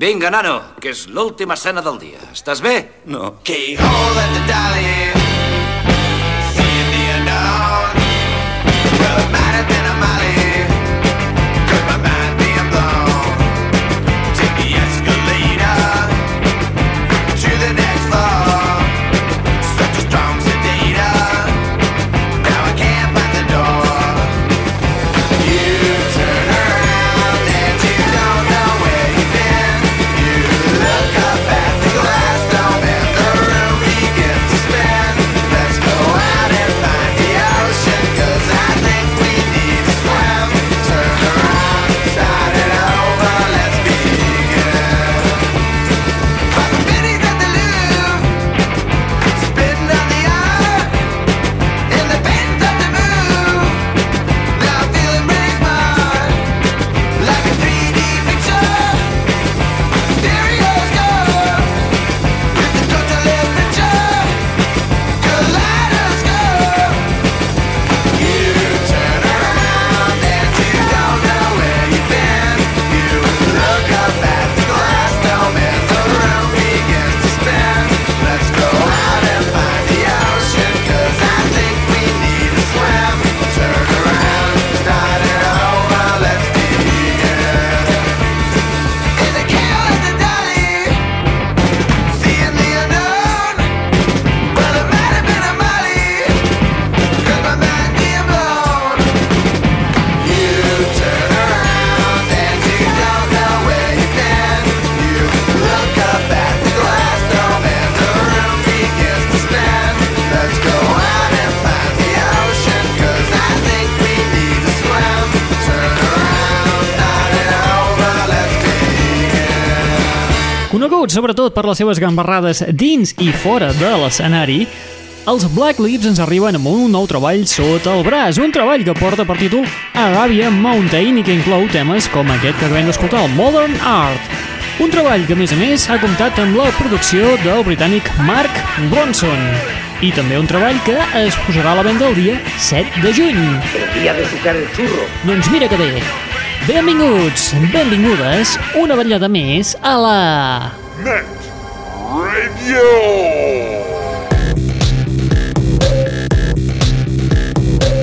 Vinga, nano, que és l'última escena del dia. Estàs bé? No. Keyhole at the dolly, Coneguts sobretot per les seves gambarrades dins i fora de l'escenari, els Black Lips ens arriben amb un nou treball sota el braç, un treball que porta per títol Arabia Mountain i que inclou temes com aquest que acabem d'escoltar, el Modern Art. Un treball que, a més a més, ha comptat amb la producció del britànic Mark Ronson. I també un treball que es posarà a la venda el dia 7 de juny. El día de sucar el churro. Doncs mira que bé. Benvinguts, benvingudes, una vetllada més a la... Net Radio.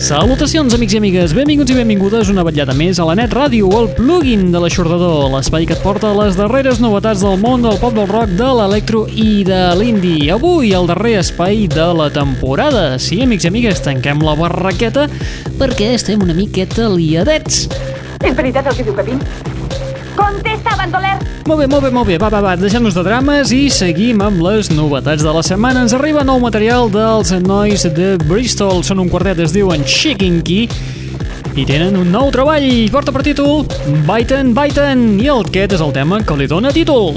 Salutacions, amics i amigues, benvinguts i benvingudes una vetllada més a la Net Ràdio, el plugin de l'aixordador, l'espai que et porta les darreres novetats del món del pop del rock, de l'electro i de l'indie. Avui, el darrer espai de la temporada. Sí, amics i amigues, tanquem la barraqueta perquè estem una miqueta liadets. És veritat el que diu Capín? Contesta, bandoler! Molt bé, molt bé, molt bé. Va, va, va, deixem-nos de drames i seguim amb les novetats de la setmana. Ens arriba nou material dels nois de Bristol. Són un quartet, es diuen Shaking Key i tenen un nou treball. Porta per títol Biten, Biten i aquest és el tema que li dona títol.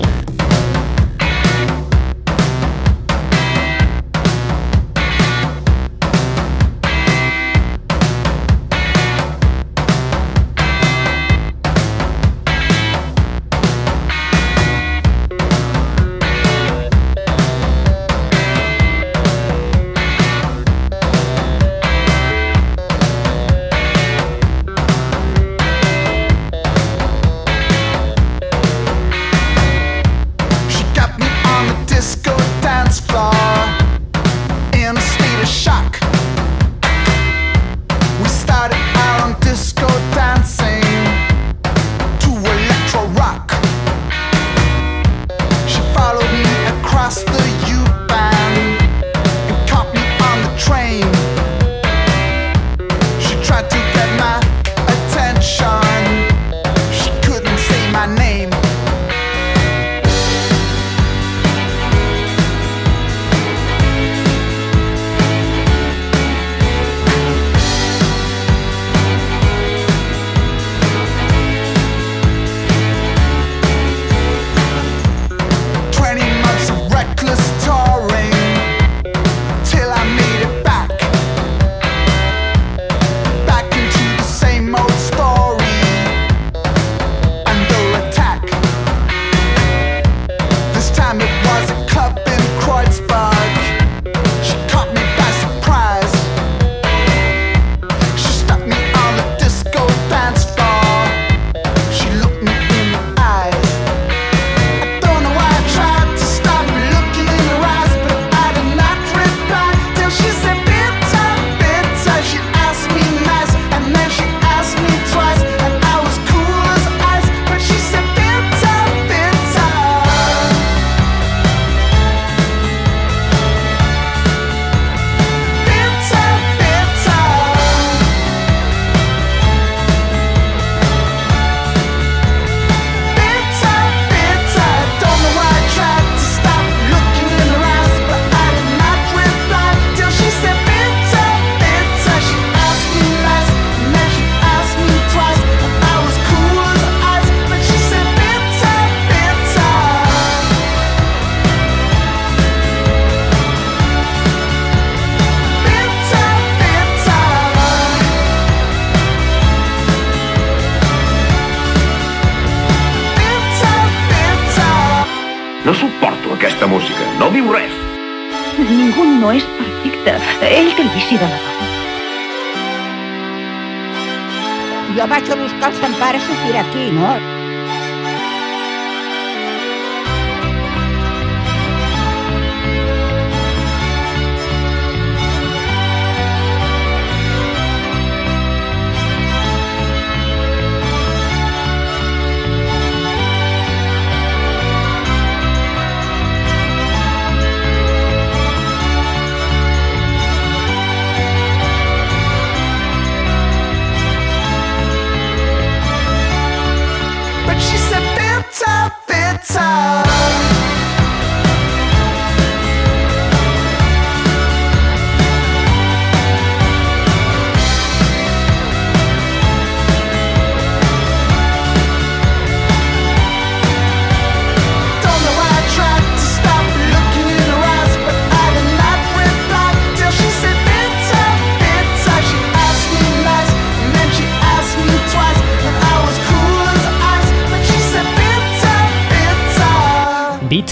Vici de la dona. Jo vaig a buscar el Sant Pare sortir aquí, no?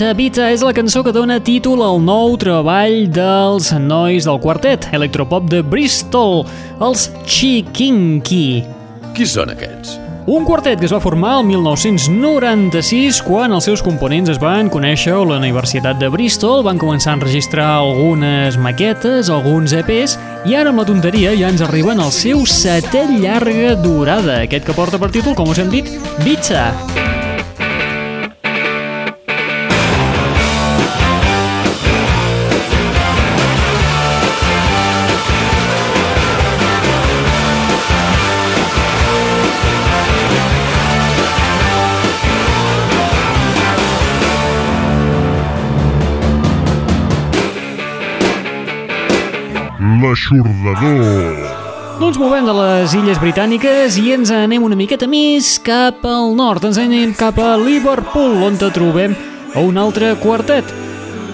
Bita és la cançó que dona títol al nou treball dels nois del quartet electropop de Bristol, els Chikinki. Qui són aquests? Un quartet que es va formar el 1996 quan els seus components es van conèixer a la Universitat de Bristol, van començar a enregistrar algunes maquetes, alguns EPs, i ara amb la tonteria ja ens arriben al seu setè llarga durada, aquest que porta per títol, com us hem dit, Bitsa. L'aixordador. Doncs movem de les Illes Britàniques i ens anem una miqueta més cap al nord. Ens anem cap a Liverpool, on te trobem a un altre quartet.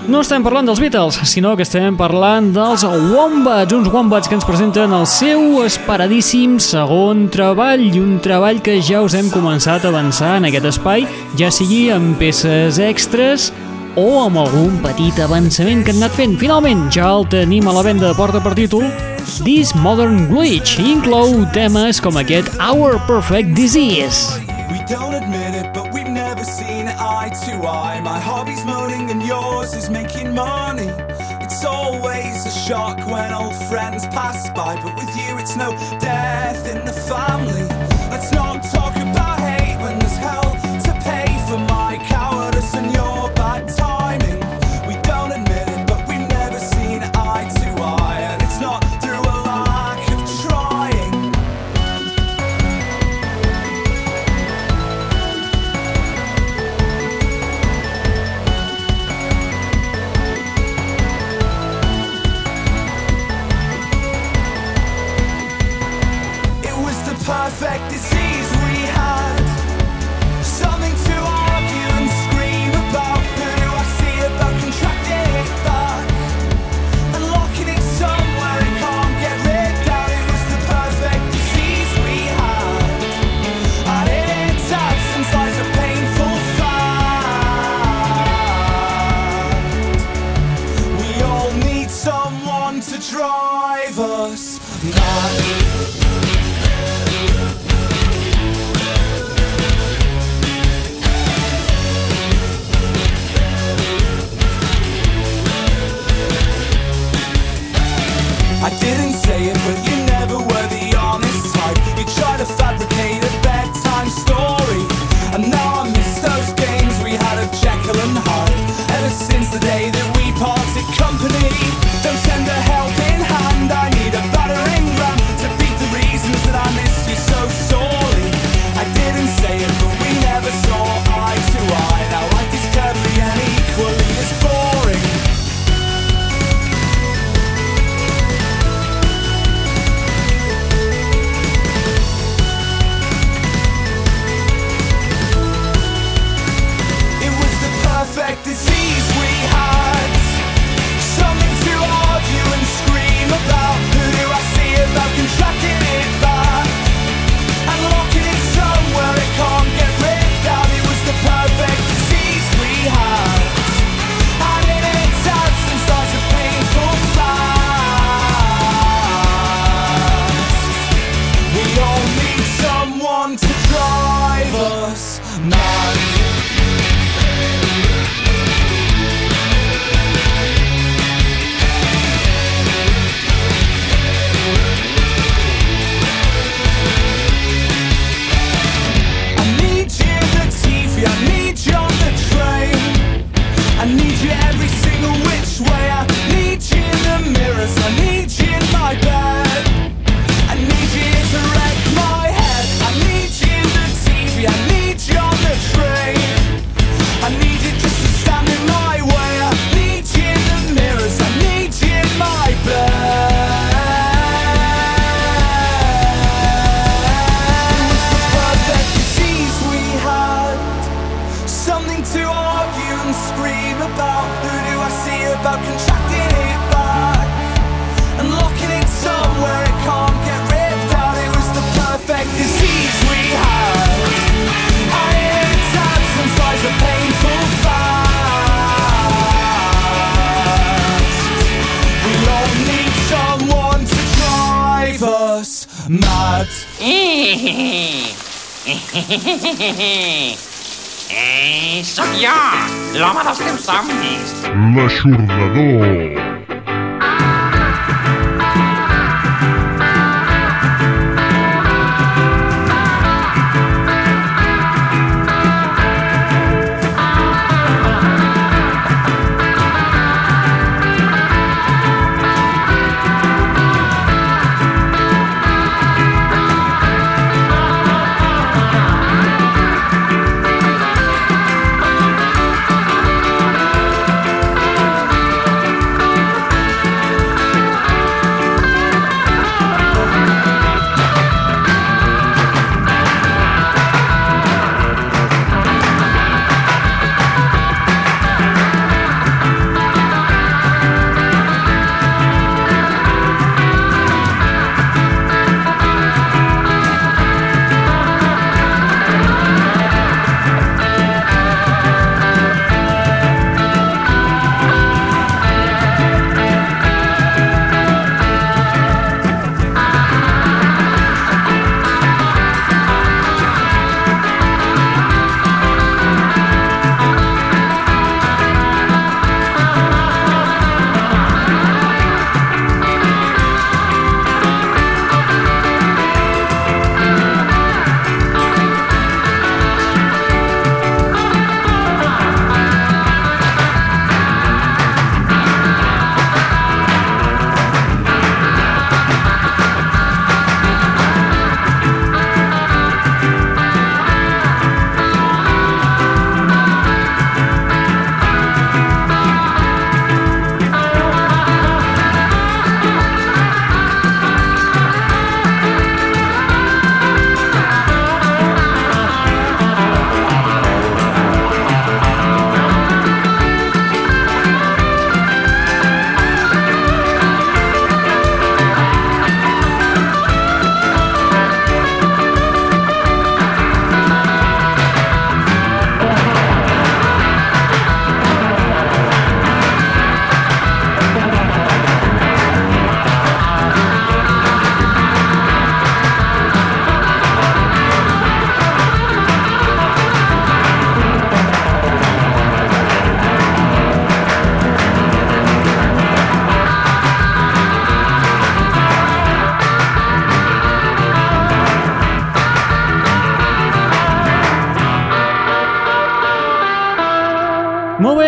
No estem parlant dels Beatles, sinó que estem parlant dels Wombats, uns Wombats que ens presenten el seu esperadíssim segon treball i un treball que ja us hem començat a avançar en aquest espai, ja sigui amb peces extres o amb algun petit avançament que han anat fent. Finalment, ja el tenim a la venda de porta per títol This Modern Glitch inclou temes com aquest Our Perfect Disease. We don't admit it, but we've never seen eye to eye. My hobby's moaning and yours is making money. It's always a shock when old friends pass by, but with you it's no death in the family. Let's not us mad. Eh, sóc jo, l'home dels teus somnis.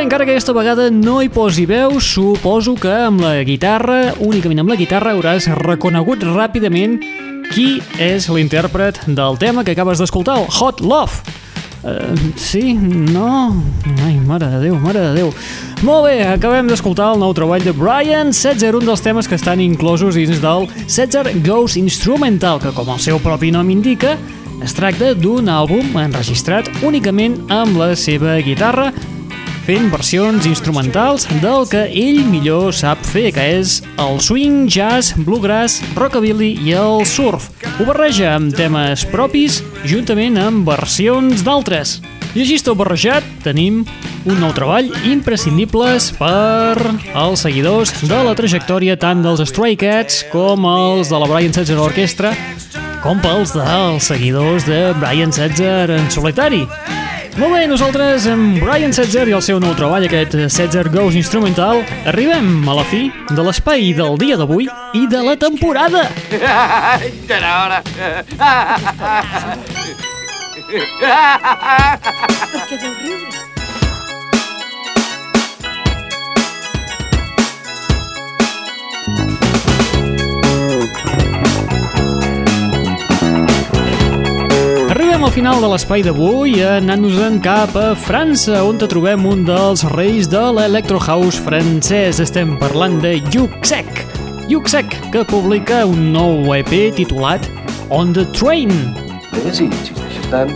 Encara que aquesta vegada no hi posi veu, suposo que amb la guitarra, únicament amb la guitarra, hauràs reconegut ràpidament qui és l'intèrpret del tema que acabes d'escoltar, el Hot Love. Uh, sí? No? Ai, mare de Déu, mare de Déu. Molt bé, acabem d'escoltar el nou treball de Brian Setzer, un dels temes que estan inclosos dins del Setzer Goes Instrumental, que com el seu propi nom indica, es tracta d'un àlbum enregistrat únicament amb la seva guitarra, fent versions instrumentals del que ell millor sap fer, que és el swing, jazz, bluegrass, rockabilly i el surf. Ho barreja amb temes propis juntament amb versions d'altres. I així tot barrejat, tenim un nou treball imprescindibles per als seguidors de la trajectòria tant dels Stray Cats com els de la Brian Setzer Orquestra com pels dels seguidors de Brian Setzer en solitari. Molt bé, nosaltres amb Brian Setzer i el seu nou treball, aquest Setzer Goes Instrumental, arribem a la fi de l'espai del dia d'avui i de la temporada. Era hora. Arribem al final de l'espai d'avui anant-nos-en cap a França, on te trobem un dels reis de l'electrohouse francès. Estem parlant de Yuxek. Yuxek, que publica un nou EP titulat On the Train. Si existeixes tant,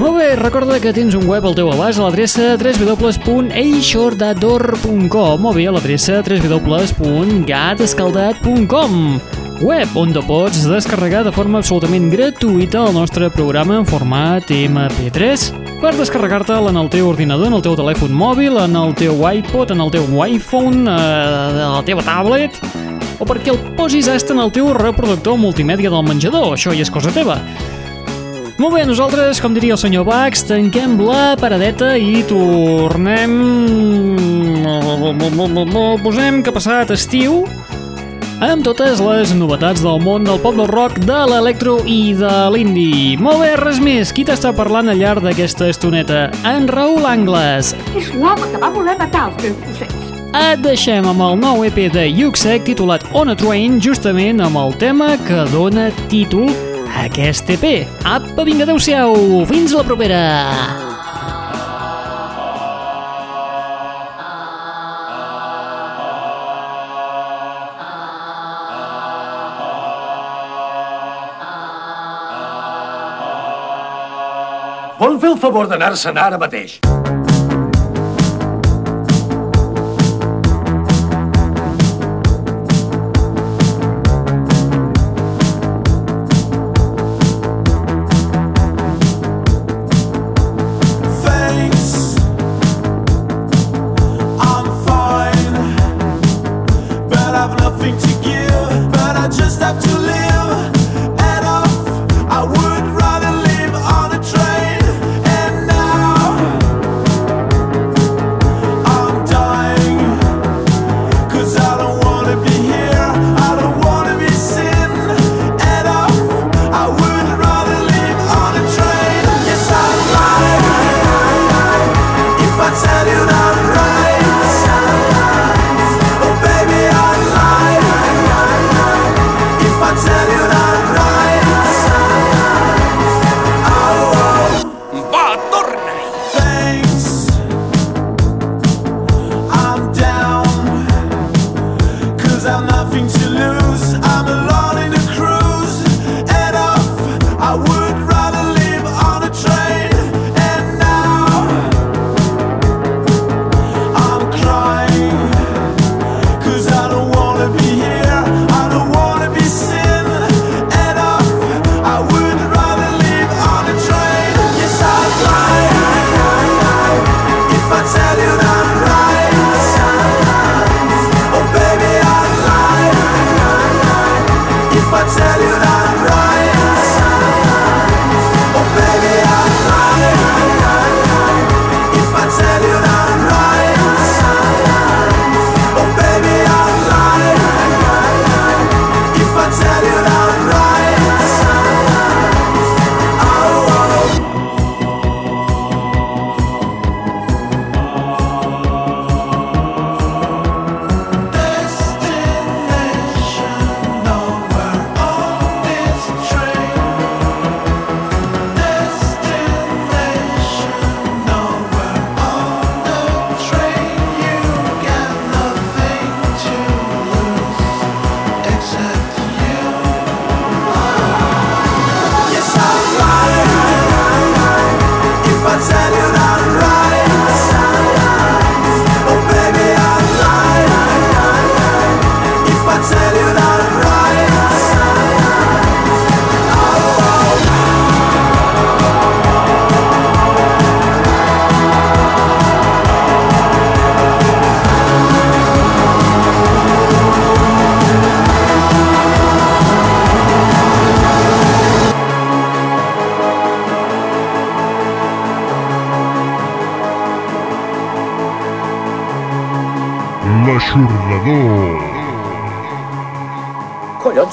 Molt bé, recorda que tens un web al teu abast a l'adreça www.eixordador.com o bé a l'adreça www.gatescaldat.com web on te pots descarregar de forma absolutament gratuïta el nostre programa en format MP3 per descarregar-te'l en el teu ordinador, en el teu telèfon mòbil, en el teu iPod, en el teu iPhone, eh, a la teva tablet o perquè el posis hasta en el teu reproductor multimèdia del menjador, això ja és cosa teva. Molt bé, nosaltres, com diria el senyor Bax, tanquem la paradeta i tornem... Posem que ha passat estiu amb totes les novetats del món del pop del rock, de l'electro i de l'indie. Molt bé, res més. Qui t'està parlant al llarg d'aquesta estoneta? En Raül Angles. És l'home que va voler matar els meus ocells. Et deixem amb el nou EP de Yuxek titulat On a Train, justament amb el tema que dona títol a aquest EP. Apa, vinga, adeu-siau! Fins la propera! Vol fer el favor d'anar-se'n ara mateix?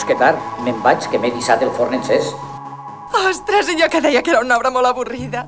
Collons, que tard. Me'n vaig, que m'he dissat el forn encès. Ostres, jo que deia que era una obra molt avorrida.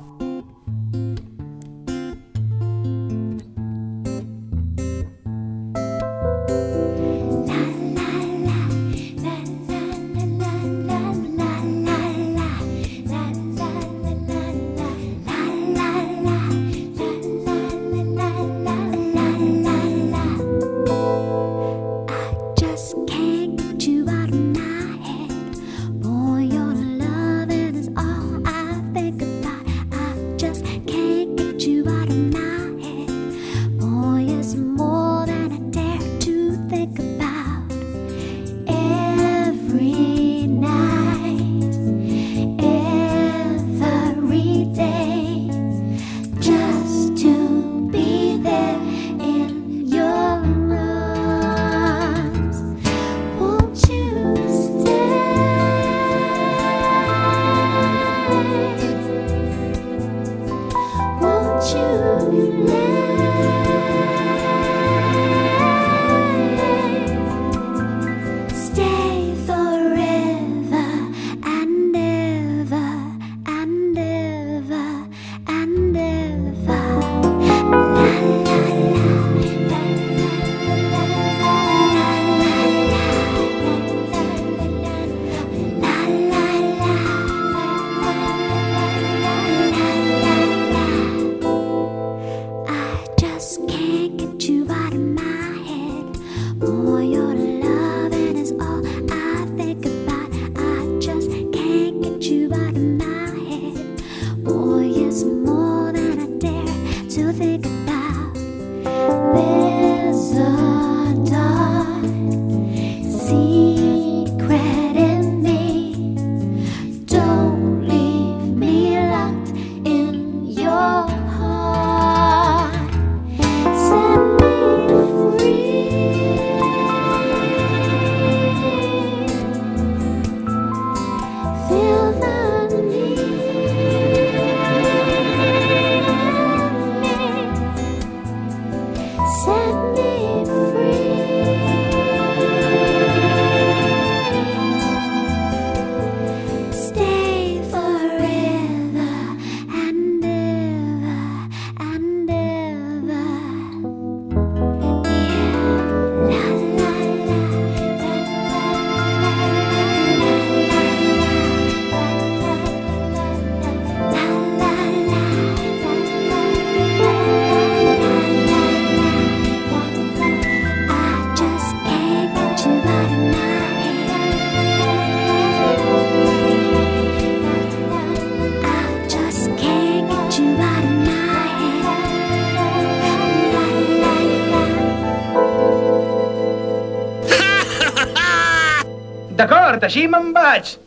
much.